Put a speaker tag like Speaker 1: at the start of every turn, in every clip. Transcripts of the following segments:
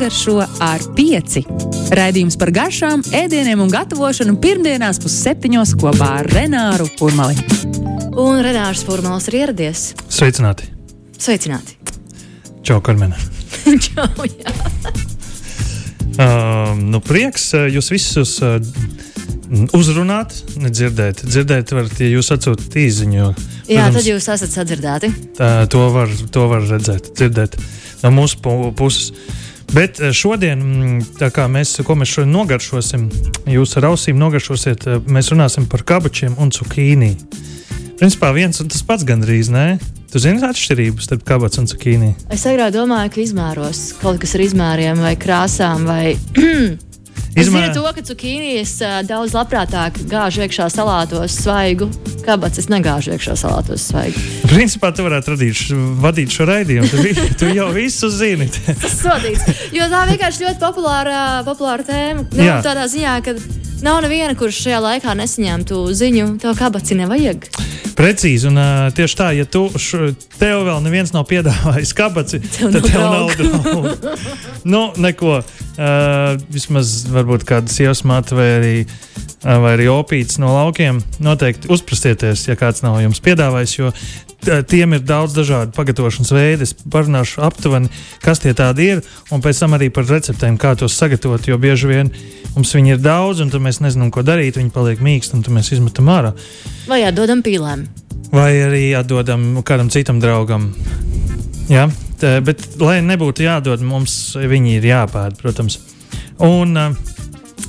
Speaker 1: nogaršo ar pieci. Raidījums par garšām, ēdieniem un gatavošanu pirmdienās pusseptiņos kopā ar Renāru Kurmali.
Speaker 2: Un Renārs Furmals ir ieradies.
Speaker 3: Sveicināti!
Speaker 2: Sveicināti!
Speaker 3: Čau, Karmena!
Speaker 2: Čau, jā.
Speaker 3: Uh, nu, prieks uh, jūs visus uh, uzrunāt, nedzirdēt. Dzirdēt, varat, ja jūs atsūtat īziņu. Jo,
Speaker 2: jā, protams, tad jūs esat sadzirdēti.
Speaker 3: Tā, to, var, to var redzēt, dzirdēt no mūsu puses. Bet uh, šodien, mm, kā mēs, mēs šodien nogaršosim, jūs ar ausīm nogaršosiet, uh, mēs runāsim par kabačiem un cukīnī. Principā viens un tas pats gandrīz, ne? Tu zini atšķirības starp kabats un cukīnī?
Speaker 2: Es agrāk domāju, ka izmēros kaut kas ar izmēriem vai krāsām vai Es Izmē... zinu to, ka cukīnijas uh, daudz labprātāk gāž iekšā salātos svaigu. Kāpēc es negāžu iekšā salātos svaigu?
Speaker 3: Principā tu varētu radīt, vadīt šo raidījumu. Tu, tu jau visu zini.
Speaker 2: Sodīts. Jo tā vienkārši ļoti populāra, populāra tēma. Nu, tādā ziņā, ka nav neviena, kurš šajā laikā nesaņemtu ziņu, tev kabaci nevajag.
Speaker 3: Precīzi, un uh, tieši tā, ja tu š, tev vēl neviens nav piedāvājis kabaci, tev tad tev nav draugu. nu, neko. Uh, vismaz varbūt kāda sievas matra vai arī, uh, vai arī opīts no laukiem. Noteikti uzprastieties, ja kāds nav jums piedāvājis, jo tiem ir daudz dažādu pagatavošanas veidu. Es parunāšu aptuveni, kas tie tādi ir, un pēc tam arī par receptēm, kā tos sagatavot. Jo bieži vien mums viņi ir daudz, un mēs nezinām, ko darīt. Viņi paliek mīksti, un tad mēs izmetam ārā.
Speaker 2: Vai atdodam pīlēm?
Speaker 3: Vai arī atdodam kādam citam draugam. Jā, tā, bet, lai nebūtu jādod, mums viņi ir jāpēd, protams. Un, uh,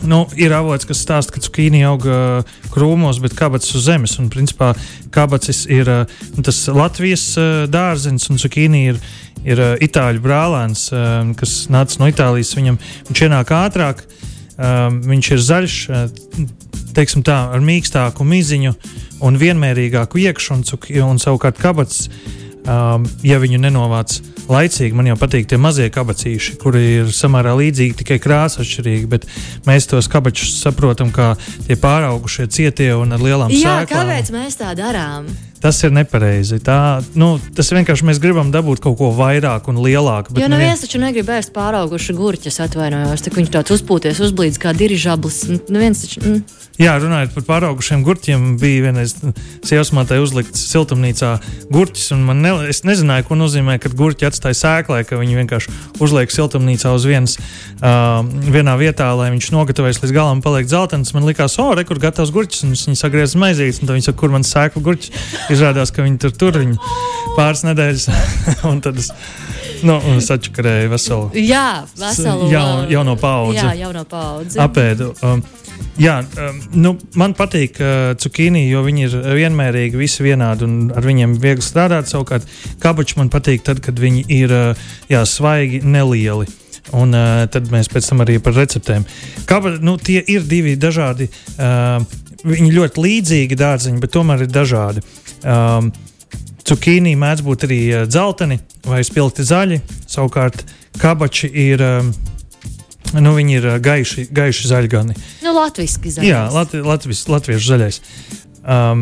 Speaker 3: Nu, ir avots, kas stāsta, ka cukīni aug uh, krūmos, bet kabats uz zemes. Un, principā, kabats ir uh, tas Latvijas uh, dārzenis, un cukīni ir, ir uh, itāļu brālēns, uh, kas nāca no Itālijas. Viņam, viņš ienāk ātrāk, uh, viņš ir zaļš, uh, teiksim tā, ar mīkstāku miziņu un vienmērīgāku iekšā, un, un savukārt kabats, um, ja viņu nenovāc laicīgi. Man jau patīk tie mazie kabacīši, kuri ir samērā līdzīgi, tikai krāsa atšķirīga. Bet mēs tos kabačus saprotam kā tie pāraugušie, cietie un ar lielām
Speaker 2: Jā,
Speaker 3: sēklām.
Speaker 2: Kāpēc mēs tā darām?
Speaker 3: Tas ir nepareizi. Tā, nu, tas vienkārši mēs gribam dabūt kaut ko vairāk un lielāku.
Speaker 2: Jo neviens nevien... taču negrib ēst pāraugušu gurķus, atvainojos. Viņš tāds uzpūties, uzblīdis kā dirižablis. Neviens taču. Mm.
Speaker 3: Jā, runājot par pāraugušiem gurķiem, bija vienreiz sievas mātei uzlikts siltumnīcā gurķis. Ne, es nezināju, ko nozīmē, kad gurķi atstāja sēklē, ka viņi vienkārši uzliek siltumnīcā uz vienas, uh, vienā vietā, lai viņš nogatavojas līdz galam, paliek dzeltens. Man likās, o, re, kur gatavs gurķis, un viņi sagriez maizītes, un viņi saka, kur man sēklu gurķis. Izrādās, ka viņi tur tur viņi pāris nedēļas, un tad es nu, sačakarēju veselu.
Speaker 2: Jā, veselu.
Speaker 3: Jaun, jauno paudzi.
Speaker 2: Jā, jauno paudzi.
Speaker 3: Apēdu. Um, Jā, um, nu, man patīk uh, cukīni, jo viņi ir vienmērīgi, visi vienādi un ar viņiem viegli strādāt. Savukārt, kabači man patīk tad, kad viņi ir uh, jā, svaigi, nelieli. Un uh, tad mēs pēc tam arī par receptēm. Kaba, nu, tie ir divi dažādi, uh, viņi ļoti līdzīgi dārziņi, bet tomēr ir dažādi. Um, Cukīnī mēdz būt arī uh, dzelteni vai spilgti zaļi, savukārt kabači ir. Um, Nu, viņi ir gaiši, gaiši zaļgani.
Speaker 2: Nu, latviešu zaļais.
Speaker 3: Jā, lat, latvis, latviešu zaļais. Um,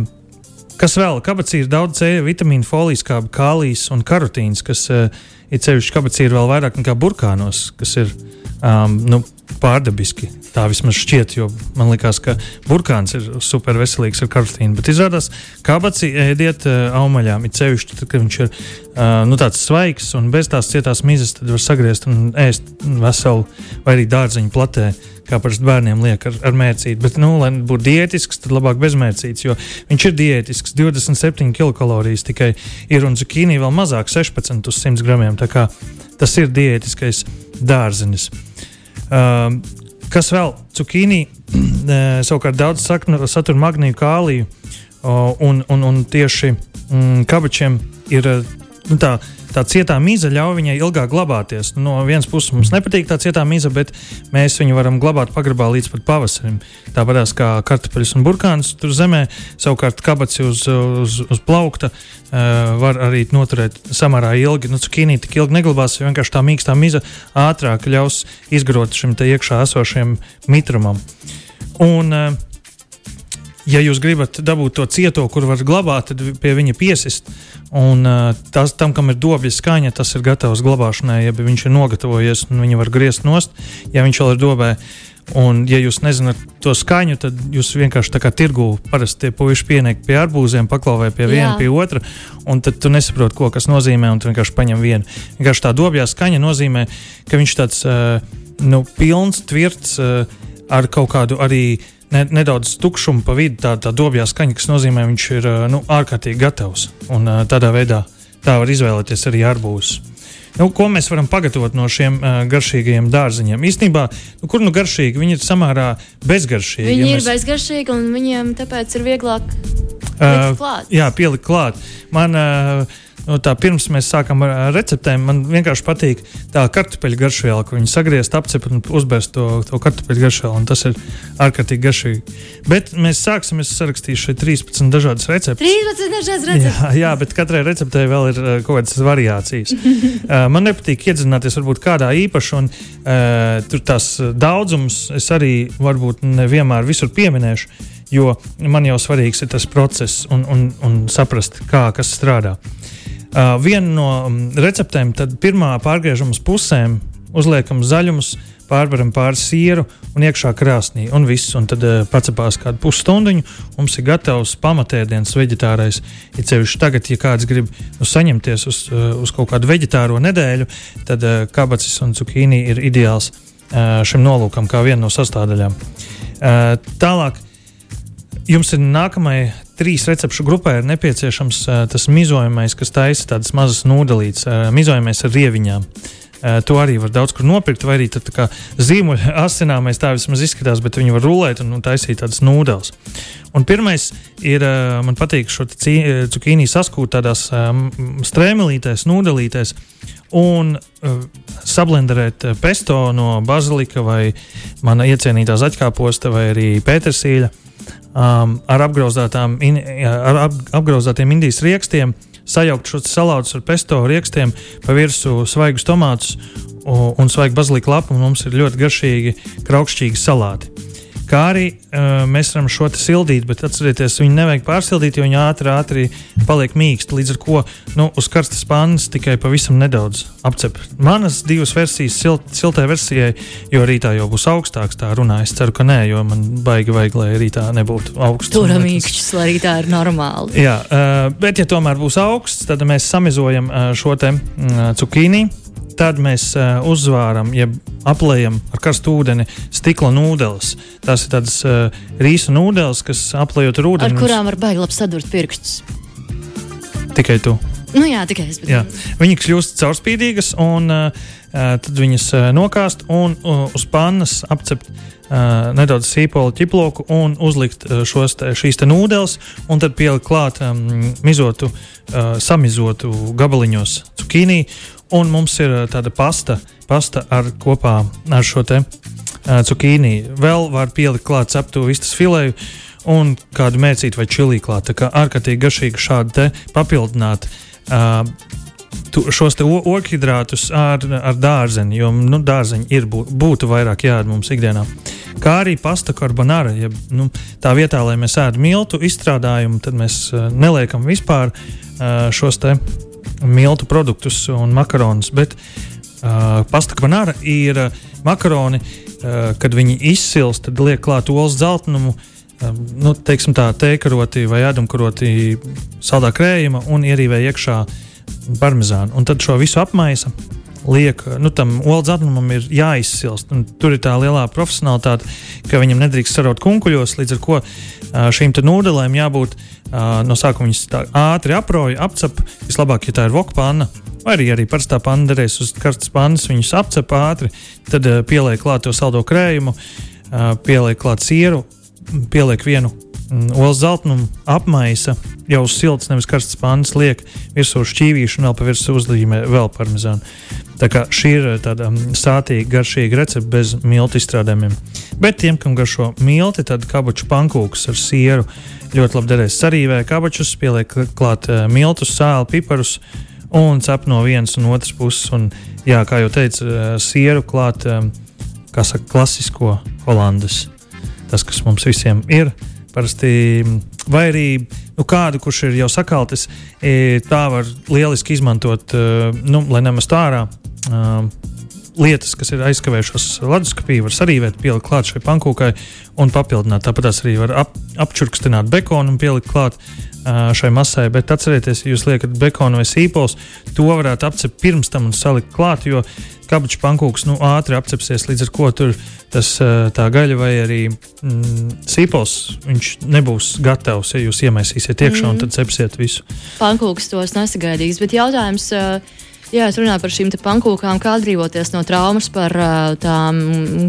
Speaker 3: kas vēl? Kabacī ir daudz C vitamīnu, folijas, kā kālijas un karotīns, kas uh, ir ceļš kabacī ir vēl vairāk nekā burkānos, kas ir um, nu, pārdabiski. Tā vismaz šķiet, jo man liekas, ka burkāns ir super veselīgs ar karotīnu. Bet izrādās, ka abaci ēdiet uh, augaļām. Ir ceļš, tad, kad viņš ir uh, nu, tāds svaigs un bez tās cietās mizas, tad var sagriezt un ēst veselu vai arī dārziņu platē. Kā parasti bērniem liek ar, ar mērcīti. Bet, nu, lai būtu diētisks, tad labāk bez mērcītes, jo viņš ir diētisks. 27 kilokalorijas tikai ir un zuķīnī vēl mazāk, 16 uz 100 gramiem. Tas ir diētiskais dārzenis. Uh, Kas vēl? Cukīnī savukārt daudz saknu, satur magnīju, kāliju, un, un, un tieši mm, kabačiem ir nu, tā tā cietā mīza ļauj viņai ilgāk glabāties. Nu, no vienas puses mums nepatīk tā cietā mīza, bet mēs viņu varam glabāt pagrabā līdz pat pavasarim. Tāpat kā kartupeļus un burkānus tur zemē, savukārt kabats uz, uz, uz plaukta uh, var arī noturēt samērā ilgi. Nu, cukīnī tik ilgi neglabās, jo vienkārši tā mīkstā mīza ātrāk ļaus izgrot šim iekšā esošajam mitrumam. Un, uh, ja jūs gribat dabūt to cieto, kur var glabāt, tad pie viņa piesist. Un tas, tam, kam ir dobja skaņa, tas ir gatavs glabāšanai. Ja viņš ir nogatavojies un viņa var griezt nost, ja viņš vēl ir dobē. Un, ja jūs nezināt to skaņu, tad jūs vienkārši tā kā tirgū parasti tie puiši pieniek pie arbūziem, paklauvē pie viena, pie otra, un tad tu nesaproti, ko tas nozīmē, un tu vienkārši paņem vienu. Vienkārši tā dobjā skaņa nozīmē, ka viņš tāds nu, pilns, tvirts, ar kaut kādu arī ne, nedaudz tukšumu pa vidu, tā, tā dobjā skaņa, kas nozīmē, ka viņš ir nu, ārkārtīgi gatavs. Un tādā veidā tā var izvēlēties arī arbūzus. Nu, ko mēs varam pagatavot no šiem uh, garšīgajiem dārziņiem? Īstenībā, nu, kur nu garšīgi, viņi ir samērā bezgaršīgi.
Speaker 2: Viņi ja mēs... ir bezgaršīgi un viņiem tāpēc ir vieglāk uh, klāt.
Speaker 3: Jā, pielikt klāt. Man, uh, nu, tā, pirms mēs sākam ar receptēm, man vienkārši patīk tā kartupeļu garšviela, ko viņi sagriezt, apcep un uzbēst to, to kartupeļu garšvielu. Tas ir ārkārtīgi garšīgi. Bet mēs sāksim, es sarakstīšu šeit 13 dažādas receptes.
Speaker 2: 13 dažādas receptes.
Speaker 3: Jā, jā, bet katrai receptei vēl ir kaut kādas variācijas. uh, man nepatīk iedzināties varbūt kādā īpaši, un uh, tur tās daudzums es arī varbūt nevienmēr visur pieminēšu. Jo man jau svarīgs ir tas process un, un, un saprast, kā kas strādā. Uh, viena no um, receptēm, tad pirmā pārgriežam uz pusēm, uzliekam zaļumus, pārvaram pāri sieru un iekšā krāsnī. Un viss, un tad uh, pacepās kādu pusstundu. Mums ir gatavs pamatēdiens vegetārais. Ja ceļš tagad, ja kāds grib nu, saņemties uz, uh, uz kaut kādu vegetāro nedēļu, tad uh, kabacis un cukīni ir ideāls uh, šim nolūkam, kā viena no sastāvdaļām. Uh, tālāk jums ir nākamajai trīs recepšu grupai nepieciešams uh, tas mizojamais, kas taisa tādas mazas nūdelītes, uh, mizojamais ar rieviņām. Uh, to arī var daudz kur nopirkt, vai arī tad, kā zīmuļa asināmais tā vismaz izskatās, bet viņi var rulēt un, un taisīt tādas nūdeles. Un pirmais ir, uh, man patīk šo cukīnī saskūt tādās strēmelītēs, nūdelītēs un sablenderēt pesto no bazilika vai mana iecienītā zaļkāposta vai arī pētersīļa. Um, ar, in, ar ap, apgrauzātiem indijas rīkstiem, sajaukt šos salātus ar pesto rīkstiem, pa virsmu svaigus tomātus un, svaigu baziliku lapu, un mums ir ļoti garšīgi, kraukšķīgi salāti. Kā arī uh, mēs varam šo sildīt, bet atcerieties, viņu nevajag pārsildīt, jo viņi ātri, ātri paliek mīksti. Līdz ar to nu, uz karstas pannas tikai pavisam nedaudz apcep. Manas divas versijas, silt, siltai versijai, jo rītā jau būs augstāks, tā runā. Es ceru, ka nē, jo man baigi vajag, lai rītā nebūtu augsts.
Speaker 2: Tur mīkšķis, lai rītā ir normāli.
Speaker 3: Jā, uh, bet ja tomēr būs augsts, tad mēs samizojam uh, šo te uh, cukīnī tad mēs uh, uzvāram, jeb aplējam ar karstu ūdeni stikla nūdeles. Tās ir tādas uh, rīsu nūdeles, kas aplējot ar ūdeni.
Speaker 2: Ar kurām var baigi labi sadurt pirkstus?
Speaker 3: Tikai tu.
Speaker 2: Nu, jā, tikai es. Bet... Jā.
Speaker 3: Viņi kļūst caurspīdīgas, un uh, tad viņas uh, nokāst un uz pannas apcept uh, nedaudz sīpolu ķiploku un uzlikt šos, šīs nūdeles, un tad pielikt klāt mizotu, samizotu gabaliņos cukīnī Un mums ir tāda pasta, pasta ar kopā ar šo te cukīnī. Vēl var pielikt klāt ceptu vistas filēju un kādu mērcītu vai čili klāt. Tā kā ārkārtīgi garšīgi šādi papildināt. Uh, šos ogļhidrātus ar, ar dārzeni, jo nu, dārzeņi ir, būtu vairāk jādara mums ikdienā. Kā arī pasta carbonara. Ja, nu, tā vietā, lai mēs ēdam miltu izstrādājumu, tad mēs uh, neliekam vispār uh, šos miltu produktus un makaronus. Bet uh, pasta kvanāra ir uh, makaroni, uh, kad viņi izsilst, tad liek klāt olas dzeltenumu. Uh, nu, teiksim tā, teikaroti vai ēdamkaroti saldā krējuma un ierīvē iekšā parmezānu. Un tad šo visu apmaisa liek, nu, tam olu dzeltenumam ir jāizsilst. Tur ir tā lielā profesionālitāte, ka viņam nedrīkst sarot kunkuļos, līdz ar to šīm nūdelēm jābūt no sākuma viņas ātri aproja, apcep. Vislabāk, ja tā ir voka panna. Vai arī, arī parastā panna derēs uz karstas pannas, viņus apcep ātri, tad pieliek klāt to saldo krējumu, pieliek klāt sieru, pieliek vienu olas zeltnumu, apmaisa jau uz siltas, nevis karstas pannas, liek virsū šķīvīšu un vēl pa virsmu uzlīmē vēl parmezānu. Tā kā šī ir tāda sātīga, garšīga recepte bez miltu izstrādājumiem. Bet tiem, kam garšo milti, tad kabaču pankūks ar sieru ļoti labi derēs sarīvē kabačus, pieliek klāt uh, miltus, sāli, piparus un cep no vienas un otras puses. Un, jā, kā jau teicu, uh, sieru klāt, kā saka, klasisko holandas. Tas, kas mums visiem ir, parasti, vai arī nu, kādu, kurš ir jau sakaltis, tā var lieliski izmantot, nu, lai nemaz tā ārā lietas, kas ir aizkavējušās leduskapī, var sarīvēt, pielikt klāt šai pankūkai un papildināt. Tāpat arī var ap, apčurkstināt bekonu un pielikt klāt uh, šai masai. Bet atcerieties, ja jūs liekat bekonu vai sīpols, to varētu apcept pirms tam un salikt klāt, jo kabaču pankūks nu, ātri apcepsies, līdz ar ko tur tas tā gaļa vai arī mm, sīpols nebūs gatavs, ja jūs iemaisīsiet iekšā mm un tad cepsiet visu.
Speaker 2: Pankūks tos nesagaidīs, bet jautājums. Jā, es runāju par šīm pankūkām, kā atbrīvoties no traumas par tām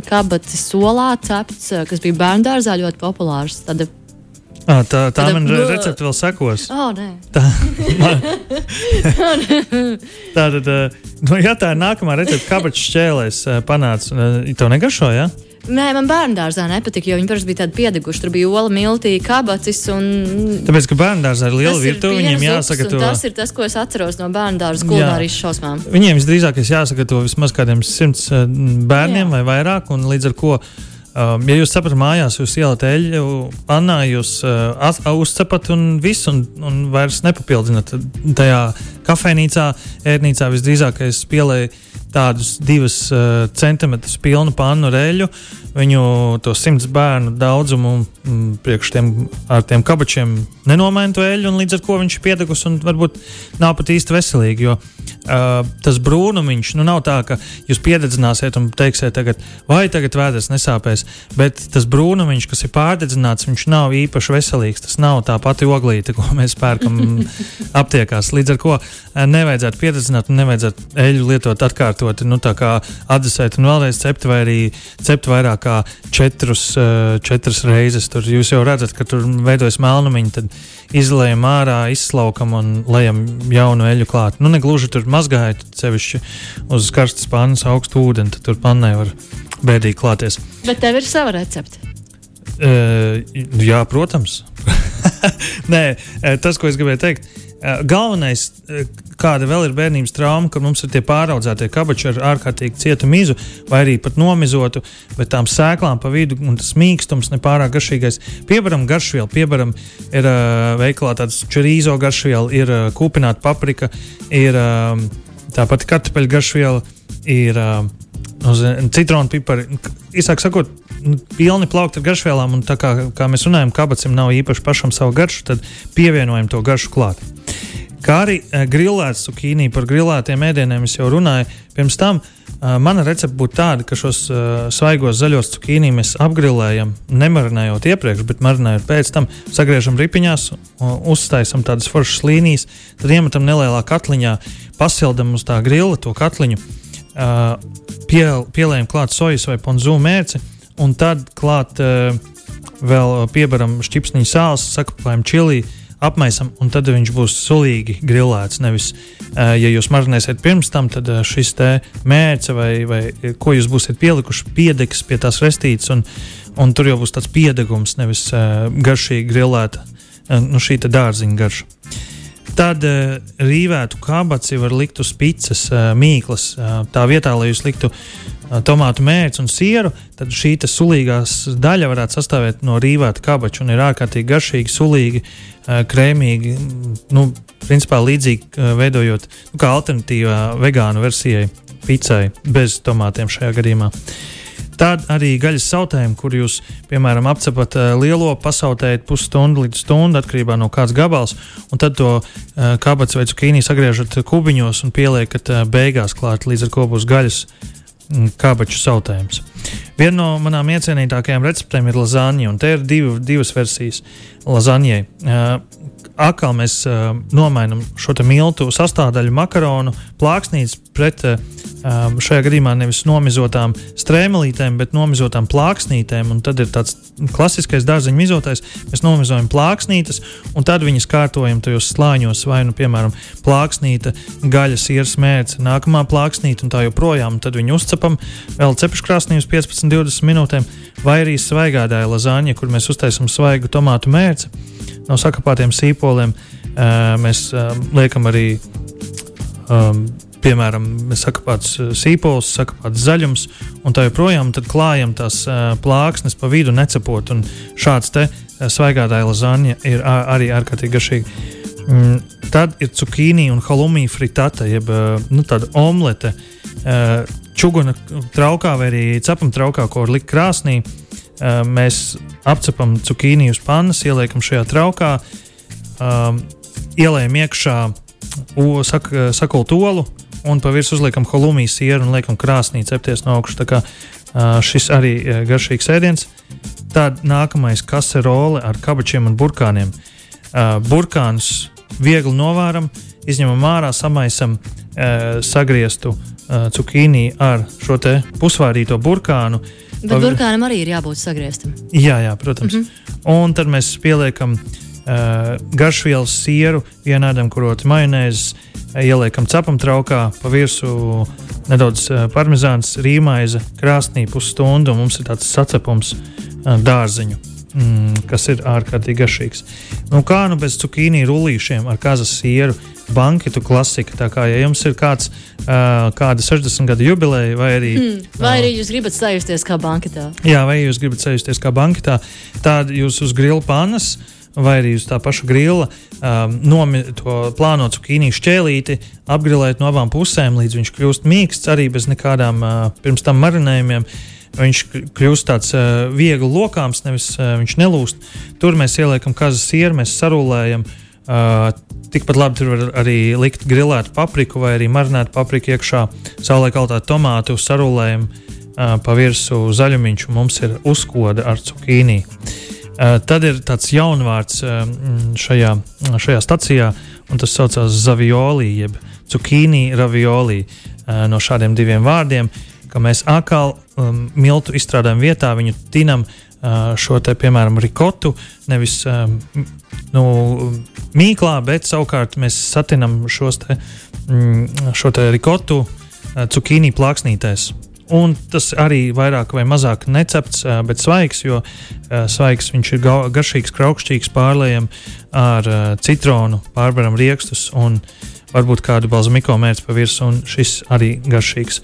Speaker 2: kabatas solā cepts, kas bija bērnu dārzā ļoti populārs. Tad
Speaker 3: Ah, tā tā man recepte vēl sekos.
Speaker 2: Oh,
Speaker 3: tā, man, tā tad, nu, ja tā ir nākamā recepte, kāpēc šķēlēs panāca, to negaršo? Ja?
Speaker 2: Nē, man bērnu dārzā nepatika, jo viņi parasti bija tādi piedeguši. Tur bija ola, miltī, kabacis. Un...
Speaker 3: Tāpēc, ka bērnu dārzā ir liela virtuve, viņiem jāsagatavo.
Speaker 2: Tas ir tas, ko es atceros no bērnu dārza kulinārijas šausmām.
Speaker 3: Viņiem visdrīzāk jāsagatavo vismaz kādiem simts bērniem Jā. vai vairāk, un līdz ar to ja jūs cepat mājās, jūs ielikat eļļu, pannā, jūs uh, uzcepat un viss, un, un vairs nepapildināt. Tajā kafejnīcā, ērnīcā visdrīzākais pielēja tādus divus uh, centimetrus pilnu pannu reļu, viņu to simts bērnu daudzumu mm, priekš tiem ar tiem kabačiem nenomaina to eļļu, un līdz ar to viņš ir piedegus un varbūt nav pat īsti veselīgi. Jo uh, tas brūnumiņš nu, nav tā, ka jūs piededzināsiet un teiksiet, tagad, vai tagad vēders nesāpēs, bet tas brūnumiņš, kas ir pārdedzināts, viņš nav īpaši veselīgs. Tas nav tā pati oglīte, ko mēs pērkam aptiekās. Līdz ar to uh, nevajadzētu piededzināt un nevajadzētu eļļu lietot atkārtoti, nu, tā kā atdesēt un vēlreiz cept, vai arī cept vairāk kā četrus, uh, četras reizes. Tur jūs jau redzat, ka tur veidojas melnumiņi, tad izlējam ārā, izslaukam un lejam jaunu eļu klāt. Nu, ne gluži tur mazgājot, sevišķi uz karstas pannas augstu ūdeni, tad tur pannai var bēdīgi klāties.
Speaker 2: Bet tev ir sava recepte.
Speaker 3: Uh, jā, protams. Nē, tas, ko es gribēju teikt, galvenais, kāda vēl ir bērnības trauma, ka mums ir tie pāraudzētie kabači ar ārkārtīgi cietu mizu, vai arī pat nomizotu, bet tām sēklām pa vidu un tas mīkstums nepārāk garšīgais. Piebaram garšvielu, piebaram ir uh, veikalā tāds čurīzo garšviela, ir uh, kūpināta paprika, ir uh, tāpat kartupeļu garšviela, ir uh, uz citronu pipari. Īsāk sakot, pilni plaukti ar garšvielām, un tā kā, kā mēs runājam, kabacim nav īpaši pašam savu garšu, tad pievienojam to garšu klāt. Kā arī uh, grilēts cukīnī, par grilētiem ēdieniem es jau runāju. Pirms tam uh, mana recepte būtu tāda, ka šos uh, svaigos zaļos cukīnī mēs apgrilējam, nemarinējot iepriekš, bet marinējot pēc tam, sagriežam ripiņās, uztaisam tādas foršas līnijas, tad iemetam nelielā katliņā, pasildam uz tā grila to katliņu, uh, pie, pielējam klāt sojas vai ponzu mērci un tad klāt uh, vēl piebaram šķipsniņu sāls, sakopējam čili, apmaisam, un tad viņš būs sulīgi grilēts. Nevis, uh, ja jūs marinēsiet pirms tam, tad uh, šis mērce vai, vai ko jūs būsiet pielikuši, piedegs pie tās restītes, un, un tur jau būs tāds piedegums, nevis uh, garšīgi grilēta, uh, nu šī dārziņa garša. Tad uh, rīvētu kabaci var likt uz pīcis, uh, mīklas. Uh, tā vietā, lai jūs liktu tomātu mērci un sieru, tad šī sulīgā daļa varētu sastāvēt no rīvēta kabača un ir ārkārtīgi garšīgi, sulīgi, krēmīgi. Nu, principā līdzīgi veidojot nu, alternatīvā vegānu versijai, picai bez tomātiem šajā gadījumā. Tad arī gaļas sautējumi, kur jūs, piemēram, apcepat uh, lielo, pasautējat pusstundu līdz stundu atkarībā no kāds gabals, un tad to uh, kabats vai cukīnī sagriežat kubiņos un pieliekat uh, beigās klāt, līdz ar ko būs gaļas Mm, kābaču sautējums. Viena no manām iecienītākajām receptēm ir lazāņa, un te ir div, divas versijas lazāņai. Atkal mēs uh, nomainām šo miltu sastāvdaļu, makaronu, plāksnītes pret uh, šajā gadījumā nevis nomizotām strēmelītēm, bet nomizotām plāksnītēm. Un tad ir tāds klasiskais dārzeņu mizotais. Mēs nomizojam plāksnītes, un tad viņas kārtojam tajos slāņos, vai nu, piemēram, plāksnīte, gaļas, ieras mērce, nākamā plāksnīte un tā joprojām. Un tad viņu uzcepam vēl cepeškrāsnī uz 15-20 minūtēm, vai arī svaigādāja lazāņa, kur mēs uztaisam svaigu tomātu mērci no sakapātiem sīpoliem. Uh, mēs uh, liekam arī piemēram, sakapāts sīpols, sakapāts zaļums, un tā joprojām klājam tās plāksnes pa vidu necepot. Šāds te svaigātāja lazaņa ir arī ārkārtīgi garšīga. Mm, tad ir cukīni un halumī fritata, jeb nu, tāda omlete. Čuguna traukā vai arī cepam traukā, ko var likt krāsnī. Mēs apcepam cukīni uz pannas, ieliekam šajā traukā, ielējam iekšā sak, sakult olu un pa virsmu uzliekam halumī sieru un liekam krāsnī cepties no augšas. Šis arī garšīgs ēdiens. Tad nākamais kaserole ar kabačiem un burkāniem. Burkānus viegli novāram, izņemam ārā, samaisam sagrieztu cukīnī ar šo pusvārīto burkānu.
Speaker 2: Bet burkānam arī ir jābūt sagrieztam.
Speaker 3: Jā, jā protams. Mm -hmm. Un tad mēs pieliekam uh, garšvielas sieru, vienādam kuroti majonēzi, ieliekam cepam traukā, pa virsmu nedaudz uh, parmezāns, rīmaize, krāsnī pusstundu, un mums ir tāds sacepums uh, dārziņu mm, kas ir ārkārtīgi garšīgs. Nu, kā nu bez cukīnī rullīšiem ar kazas sieru, banketu klasika. Tā kā ja jums ir kāds, uh, kāda 60 gadu jubileja, vai arī,
Speaker 2: mm, vai arī jūs gribat sajusties kā banketā.
Speaker 3: Jā, vai jūs gribat sajusties kā banketā, tad jūs uz grila panas. Vai arī uz tā paša grila um, nomi, to plānotu cukīniju šķēlīti, apgrilēt no abām pusēm, līdz viņš kļūst mīksts, arī bez nekādām uh, pirms tam marinējumiem. Uh, viņš kļūst tāds uh, viegli lokāms, nevis uh, viņš nelūst. Tur mēs ieliekam kazas sieru, mēs sarūlējam. Uh, tikpat labi tur var arī likt grilētu papriku vai arī marinētu papriku iekšā, saulē kaltā tomātu, sarūlējam uh, pa virsmu zaļumiņš, un mums ir uzkoda ar cukīnī. Uh, tad ir tāds jaunvārds uh, šajā, šajā stacijā, un tas saucās zavioli, jeb cukīni ravioli no šādiem diviem vārdiem. Uh, ka mēs atkal um, miltu izstrādājam vietā, viņu tinam uh, šo te, piemēram, rikotu, nevis um, nu, mīklā, bet savukārt mēs satinam šos te, mm, šo te rikotu uh, cukīnī plāksnītēs. Un tas arī vairāk vai mazāk necepts, uh, bet svaigs, jo uh, svaigs viņš ir garšīgs, kraukšķīgs, pārlējam ar uh, citronu, pārbaram riekstus un varbūt kādu balzamiko mērķi pa virsmu, un šis arī garšīgs.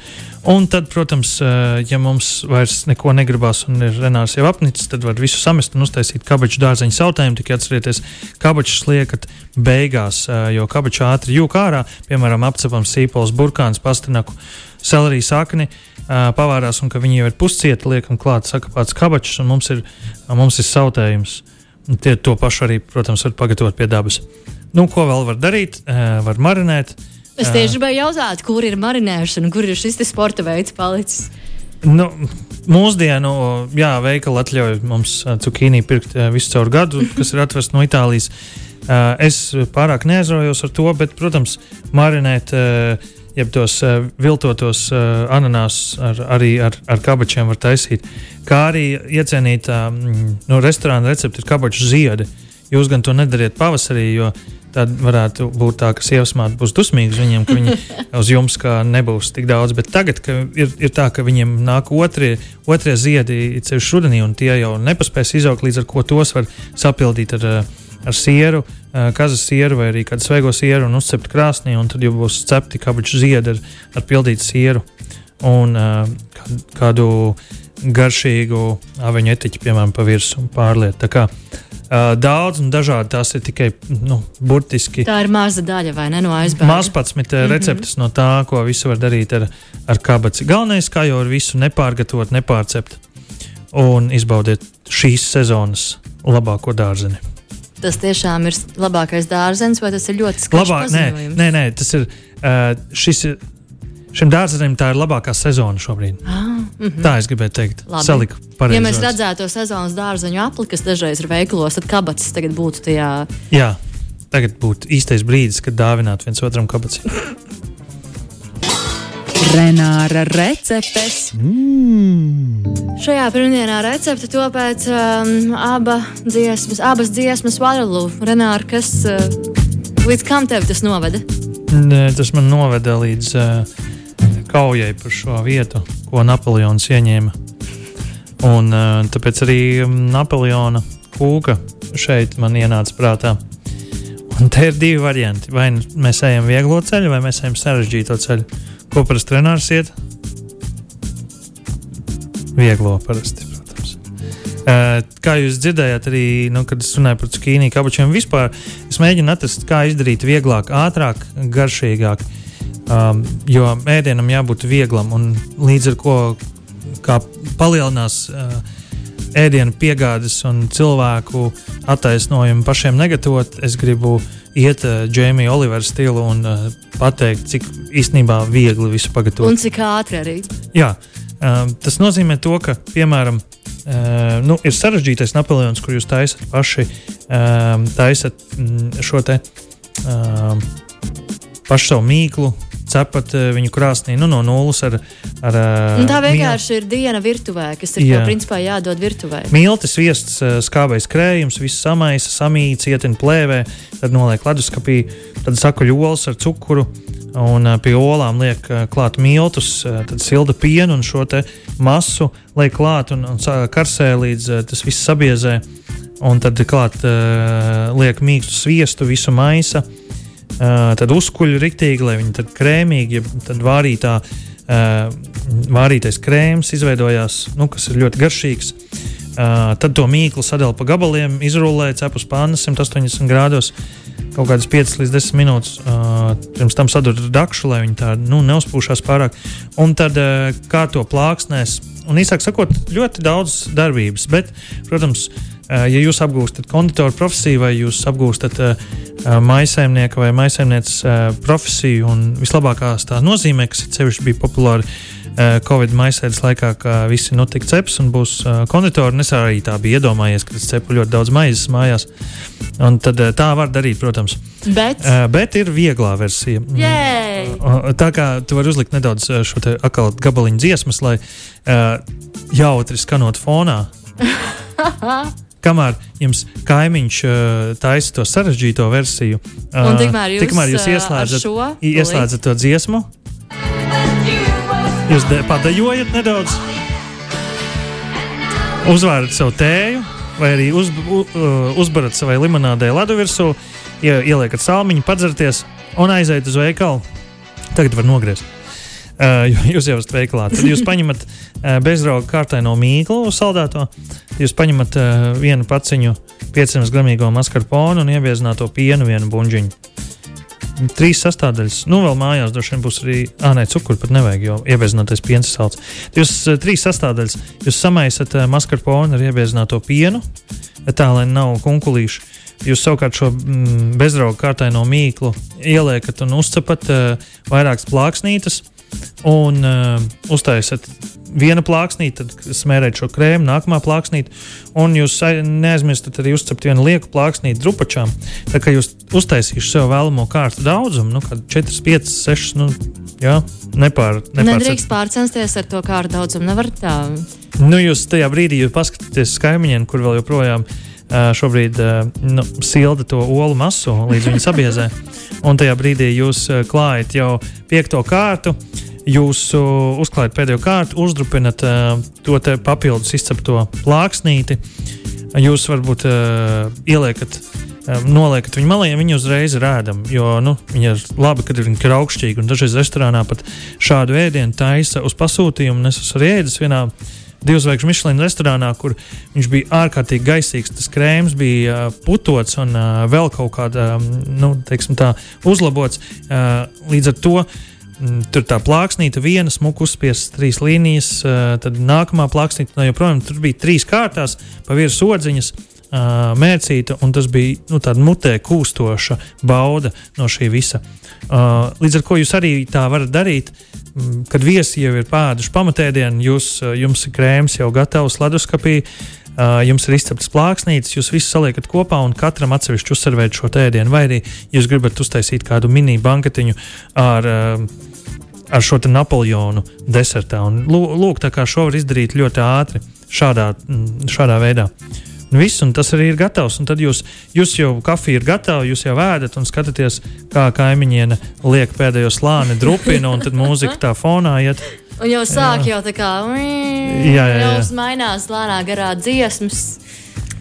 Speaker 3: Un tad, protams, eh, ja mums vairs neko negribās un ir renārs jau apnicis, tad var visu samest un uztaisīt kabaču dārzeņu sautējumu. Tikai atcerieties, kabačus liekat beigās, eh, jo kabaču ātri jūk ārā, piemēram, apcepam sīpols, burkāns, pastinaku, seleriju sakni, eh, pavārās un ka viņi jau ir puscieti, liekam klāt sakapāts kabačus un mums ir, mums ir sautējums. Tie to pašu arī, protams, var pagatavot pie dabas. Nu, ko vēl var darīt? Var marinēt
Speaker 2: Es tieši gribēju jautāt, kur ir marinēšana, kur ir šis sporta veids palicis.
Speaker 3: Nu, mūsdienu jā, veikali atļauj mums cukīnī pirkt visu caur gadu, kas ir atvests no Itālijas. Es pārāk neaizraujos ar to, bet, protams, marinēt jeb tos viltotos ananāsus ar, arī ar, ar kabačiem var taisīt. Kā arī iecienītā no restorāna recepte ir kabaču ziedi. Jūs gan to nedariet pavasarī, jo tad varētu būt tā, ka sievas māte būs dusmīga viņiem, ka viņi uz jums nebūs tik daudz. Bet tagad ir, ir tā, ka viņiem nāk otrie, otrie ziedi, ceļš rudenī, un tie jau nepaspēs izaugt, līdz ar ko tos var sapildīt ar, ar sieru, kazas sieru vai arī kādu svaigo sieru un uzcept krāsnī, un tad jau būs cepti kabaču ziedi ar, ar pildītu sieru un kādu garšīgu aviņu etiķi, piemēram, pa virsmu pārliet. Tā kā Uh, daudz un dažādi tās ir tikai nu, burtiski.
Speaker 2: Tā ir maza daļa, vai ne? No aizbēga.
Speaker 3: Maz pats mm -hmm. receptes no tā, ko visu var darīt ar, ar kabaci. Galvenais, kā jau ar visu nepārgatavot, nepārcept un izbaudiet šīs sezonas labāko dārzeni.
Speaker 2: Tas tiešām ir labākais dārzens, vai tas ir ļoti skaists? Labāk,
Speaker 3: nē, nē, nē, tas ir. Uh, šis ir Šim dārzenim tā ir labākā sezona šobrīd. Ah, mm -hmm. Tā es gribēju teikt. Saliku
Speaker 2: pareizi. Ja mēs redzētu to sezonas dārzeņu apli, kas dažreiz ir veikalos, tad kabatas tagad būtu tajā.
Speaker 3: Jā, tagad būtu īstais brīdis, kad dāvināt viens otram kabatas.
Speaker 1: Renāra receptes.
Speaker 2: Mm. Šajā pirmdienā recepte to pēc um, aba dziesmas, abas dziesmas Waterloo. Renāra, kas uh, līdz kam tev tas noveda?
Speaker 3: Tas man noveda līdz uh, kaujai par šo vietu, ko Napoleons ieņēma. Un, uh, tāpēc arī Napoleona kūka šeit man ienāca prātā. Un te ir divi varianti. Vai nu mēs ejam vieglo ceļu, vai mēs ejam sarežģīto ceļu. Ko parasti trenārs iet? Vieglo parasti. Uh, kā jūs dzirdējāt, arī nu, kad es runāju par cukīniju kabačiem, vispār es mēģinu atrast, kā izdarīt vieglāk, ātrāk, garšīgāk. Um, jo ēdienam jābūt vieglam un līdz ar to palielinās uh, ēdienu piegādes un cilvēku attaisnojumu pašiem negatavot, es gribu iet uh, Jamie Olivera stilu un uh, pateikt, cik īstenībā viegli visu pagatavot.
Speaker 2: Un cik ātri arī.
Speaker 3: Jā, uh, tas nozīmē to, ka, piemēram, uh, nu, ir sarežģītais Napoleons, kur jūs taisat paši uh, taisat, mm, šo te uh, pašu savu mīklu, cepat eh, viņu krāsnī nu, no nulles ar. ar
Speaker 2: un tā vienkārši mīl... ir diena virtuvē, kas ir jā. tev, principā jādod virtuvē.
Speaker 3: Miltis, viests, eh, skābais krējums, viss samaisa, samīts, ietin plēvē, tad noliek leduskapī, tad sakuļ olas ar cukuru. Un pie olām liek klāt miltus, tad silda pienu un šo masu liek klāt un, un karsē līdz tas viss sabiezē. Un tad klāt liek mīkstu sviestu, visu maisa. Tad uzkuļu rīktīgi, lai viņi tad krēmīgi, tad vārītā, vārītais krēms izveidojās, nu, kas ir ļoti garšīgs. Tad to mīklu sadala pa gabaliem, izrullē cepus pānas 180 grādos. Kaut kādas 5 līdz 10 minūtes uh, pirms tam sadūrīt dakšu, lai viņi tā nu, neuzpūšās pārāk. Un tad uh, kā to plāksnēs. Un īsāk sakot, ļoti daudz darbības. Bet, protams, uh, ja jūs apgūstat konditoru profesiju, vai jūs apgūstat uh, maisaimnieka vai maisaimnieces profesiju, un vislabākās tā nozīmē, kas sevišķi bija populāri Covid maisēdes laikā, ka visi notika ceps un būs konditori. Es arī tā biju iedomājies, ka es cepu ļoti daudz maizes mājās. Un tad tā var darīt, protams.
Speaker 2: Bet,
Speaker 3: bet ir vieglā versija.
Speaker 2: Yay!
Speaker 3: Tā kā tu vari uzlikt nedaudz šo akālu gabaliņu dziesmas, lai jautri skanot fonā. kamēr jums kaimiņš uh, taisa to sarežģīto versiju,
Speaker 2: uh, tikmēr jūs,
Speaker 3: tikmēr jūs ieslēdzat, ieslēdzat to dziesmu, jūs padējojat nedaudz, uzvērat savu tēju, vai arī uz, uh, uzbarat savai limonādei ledu virsū, ie, ieliekat salmiņu, padzerties un aiziet uz veikalu. Tagad var nogriezt. Uh, jūs jau esat veikalā. Tad jūs paņemat uh, bezrauga kārtaino mīklu, saldēto. Jūs paņemat uh, vienu paciņu 500 gramīgo mascarponu un iebiezināto pienu vienu buļģiņu. Trīs sastāvdaļas. Nu, vēl mājās droši vien būs arī. Ah, nē, cukuru pat nevajag, jo iebiezinātais piens ir salds. Jūs uh, trīs sastāvdaļas. Jūs samaisat uh, mascarponu ar iebiezināto pienu, tā lai nav kunkulīšu. Jūs savukārt šo mm, bezrauga kārtaino mīklu ieliekat un uzcepat uh, vairākas plāksnītes un uh, uztaisat viena plāksnīte, tad smērēt šo krēmu, nākamā plāksnīte, un jūs neaizmirstat arī uzcept vienu lieku plāksnīti drupačām. Tā kā jūs uztaisīsiet sev vēlamo kārtu daudzumu, nu, 4, 5, 6, nu, jā, nepār, nepār
Speaker 2: Nedrīkst pārcensties ar to kārtu daudzumu, nevar tā.
Speaker 3: Nu, jūs tajā brīdī, jūs paskatāties uz kaimiņiem, kur vēl joprojām uh, šobrīd uh, nu, silda to olu masu līdz viņa sabiezē. Un tajā brīdī jūs uh, klājat jau piekto kārtu. Jūs uzklājat pēdējo kārtu, uzdrupinat to papildus izcepto plāksnīti. Jūs varbūt ieliekat, noliekat viņu malā, ja viņi uzreiz ir ēdami. Jo nu, viņi ir labi, kad ir augšķīgi. Un dažreiz restorānā pat šādu ēdienu taisa uz pasūtījumu. Es esmu arī ēdis vienā divu zvaigžņu Michelin restorānā, kur viņš bija ārkārtīgi gaisīgs. Tas krēms bija putots un vēl kaut kāda nu, tā, uzlabots. Līdz ar to tur tā plāksnīte, viena smuka uzspiesta, trīs līnijas, tad nākamā plāksnīte, no joprojām tur bija trīs kārtās, pa virsmu sodziņas, mērcīta, un tas bija nu, tāda mutē kūstoša bauda no šī visa. Līdz ar to jūs arī tā varat darīt. Mm, kad viesi jau ir pēduši pamatēdienu, jūs, jums ir krēms jau gatavs leduskapī, Uh, jums ir izceptas plāksnītes, jūs visus saliekat kopā un katram atsevišķi uzsvervēt šo ēdienu. Vai arī jūs gribat uztaisīt kādu mini banketiņu ar, uh, ar šo Napoleonu desertā. Un, lūk, tā kā šo var izdarīt ļoti ātri, šādā, šādā veidā. Viss, un tas arī ir gatavs. Un tad jūs, jūs jau kafija ir gatava, jūs jau ēdat un skatāties, kā kaimiņiene liek pēdējo slāni, drupina, un tad mūzika tā fonā iet.
Speaker 2: Un jau sāk jā. jau tā kā
Speaker 3: jā, jā, jā.
Speaker 2: jau mainās lēnā garā dziesmas.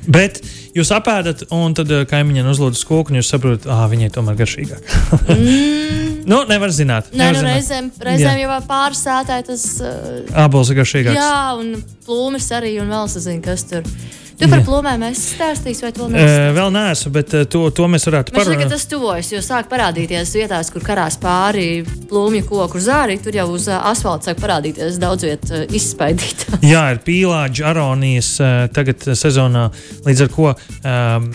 Speaker 3: Bet jūs apēdat, un tad kaimiņiem uzlūdz koku, un jūs saprotat, ah, viņai tomēr garšīgāk. mm. nu, nevar zināt.
Speaker 2: Nē,
Speaker 3: nevar
Speaker 2: nu,
Speaker 3: zināt.
Speaker 2: reizēm, reizēm jau pāris sētāji tas. Uh,
Speaker 3: Ābols ir garšīgāks.
Speaker 2: Jā, un plūmes arī, un vēl sazina, kas tur ir. Tu par plūmēm esi stāstījis, vai to
Speaker 3: neesmu? Vēl neesmu, bet to, to mēs varētu
Speaker 2: parunāt. Tas tuvojas, jo sāk parādīties vietās, kur karās pāri plūmju koku zāri. Tur jau uz asfalta sāk parādīties daudz vietu izspaidīt.
Speaker 3: Jā, ir pīlāģi, aronijas tagad sezonā, līdz ar ko um,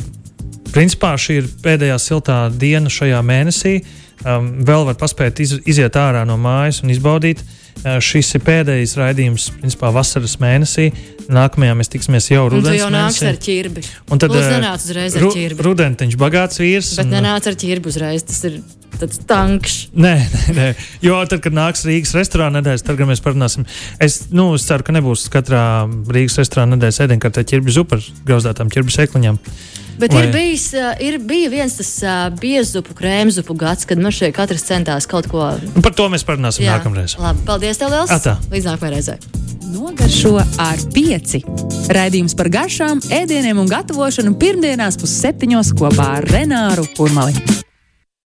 Speaker 3: principā šī ir pēdējā siltā diena šajā mēnesī. Um, vēl var paspēt iz, iziet ārā no mājas un izbaudīt. Uh, šis ir pēdējais raidījums, principā, vasaras mēnesī. Nākamajā mēs tiksimies jau rudenī.
Speaker 2: Tu jau nāks ar ķirbi.
Speaker 3: Un tad
Speaker 2: Lūdzu, nenāc uzreiz ar ķirbi.
Speaker 3: Rudentiņš bagāts vīrs.
Speaker 2: Bet un, nenāc ar ķirbi uzreiz. Tas ir tāds tankš.
Speaker 3: Nē, nē, nē. Jo tad, kad nāks Rīgas restorāna nedēļas, tad mēs parunāsim. Es, nu, es ceru, ka nebūs katrā Rīgas restorāna nedēļas ēdienkartē ķirbi zupa ar grauzdātām ķirbi sēkliņām.
Speaker 2: Bet Vai? ir bijis, ir bija viens tas biezupu, krēmzupu gads, kad man šeit katrs centās kaut ko.
Speaker 3: Par to mēs parunāsim Jā. nākamreiz.
Speaker 2: Labi, paldies tev liels!
Speaker 3: Atā.
Speaker 2: Līdz nākamajai reizei!
Speaker 1: Nogaršo ar pieci. Raidījums par garšām, ēdieniem un gatavošanu pirmdienās pusseptiņos kopā ar Renāru Urmali.